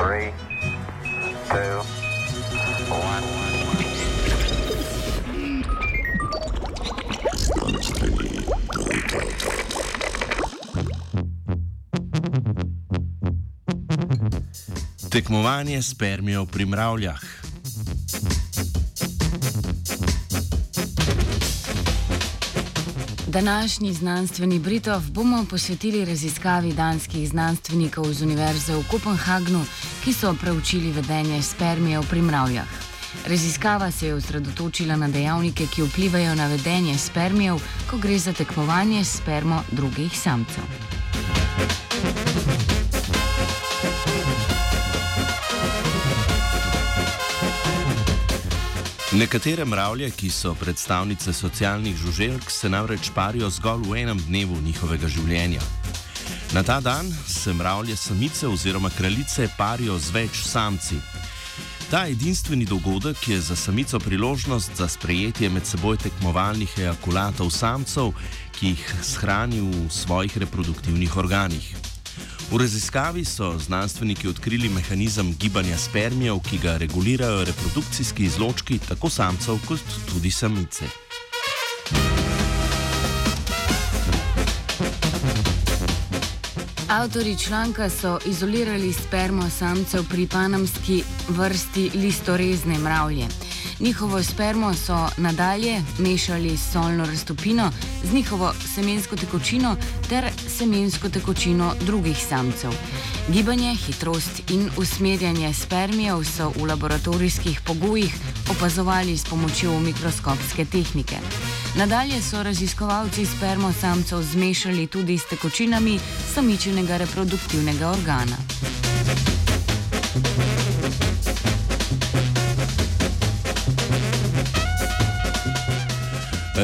Three, two, one. Tekmovanje spermijo pri mravljah. Današnji znanstveni Britov bomo posvetili raziskavi danskih znanstvenikov z Univerze v Kopenhagnu, ki so preučili vedenje spermijev pri mravljah. Raziskava se je osredotočila na dejavnike, ki vplivajo na vedenje spermijev, ko gre za tekmovanje s spermo drugih samcev. Nekatere mravlje, ki so predstavnice socialnih žuželk, se namreč parijo zgolj v enem dnevu njihovega življenja. Na ta dan se mravlje samice oziroma kraljice parijo z več samci. Ta edinstveni dogodek je za samico priložnost za sprejetje med seboj tekmovalnih ejakulatov samcev, ki jih shrani v svojih reproduktivnih organih. V raziskavi so znanstveniki odkrili mehanizem gibanja spermijev, ki ga regulirajo reprodukcijski izločki tako samcev kot tudi samice. Avtori članka so izolirali spermo samcev pri panamski vrsti listorezne mravlje. Njihovo spermo so nadalje mešali s solno raztopino, z njihovo semensko tekočino ter semensko tekočino drugih samcev. Gibanje, hitrost in usmerjanje spermijev so v laboratorijskih pogojih opazovali s pomočjo mikroskopske tehnike. Nadalje so raziskovalci spermo samcev zmešali tudi s tekočinami samičenega reproduktivnega organa.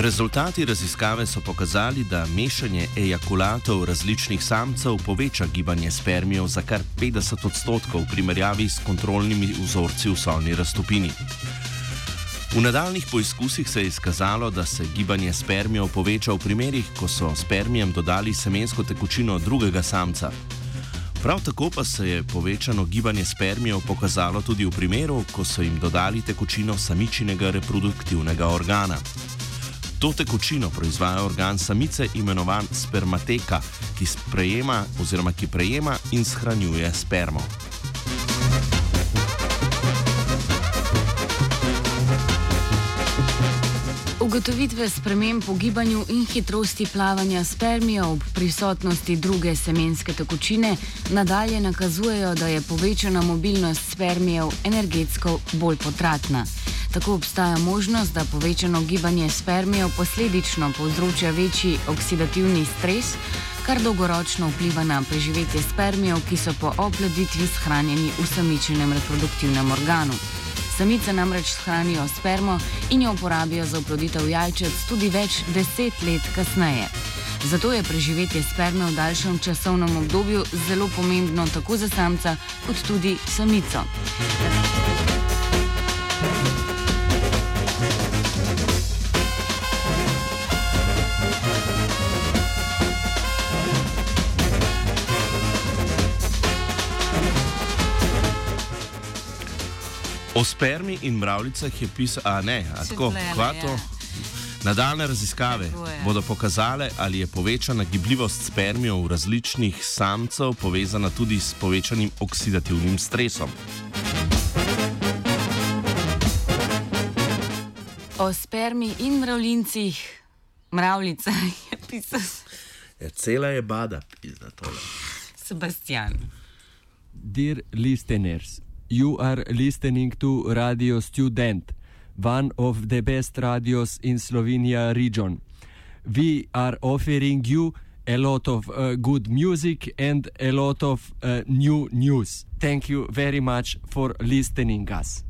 Rezultati raziskave so pokazali, da mešanje ejakulatov različnih samcev poveča gibanje spermijev za kar 50 odstotkov v primerjavi s kontrolnimi vzorci v solni raztopini. V nadaljnih poizkusih se je izkazalo, da se gibanje spermijev poveča v primerih, ko so spermijem dodali semensko tekočino drugega samca. Prav tako pa se je povečano gibanje spermijev pokazalo tudi v primeru, ko so jim dodali tekočino samičinega reproduktivnega organa. To tekočino proizvaja organ samice, imenovan spermateka, ki, sprejema, ki prejema in shranjuje spermo. Ugotovitve sprememb v gibanju in hitrosti plavanja spermija ob prisotnosti druge semenske tekočine nadalje nakazujejo, da je povečana mobilnost spermijev energetsko bolj potratna. Tako obstaja možnost, da povečano gibanje spermijev posledično povzroča večji oksidativni stres, kar dolgoročno vpliva na preživetje spermijev, ki so po oploditvi shranjeni v samičenem reproduktivnem organu. Samice namreč shranijo spermo in jo uporabijo za oploditev jajčec tudi več deset let kasneje. Zato je preživetje sperme v daljšem časovnem obdobju zelo pomembno tako za samca kot tudi samico. O spermi in mravljicah je pisal, a ne, a tako, kvato. Nadaljne raziskave bodo pokazale, ali je povečana gibljivost spermijev različnih samcev povezana tudi s povečanim oksidativnim stresom. O spermi in mravljincih, mravljicah je pisal Ja, cela je bada, pizda tole. Sebastian. Dear listeners, you are listening to Radio Student, one of the best radios in Slovenia region. We are offering you a lot of uh, good music and a lot of uh, new news. Thank you very much for listening us.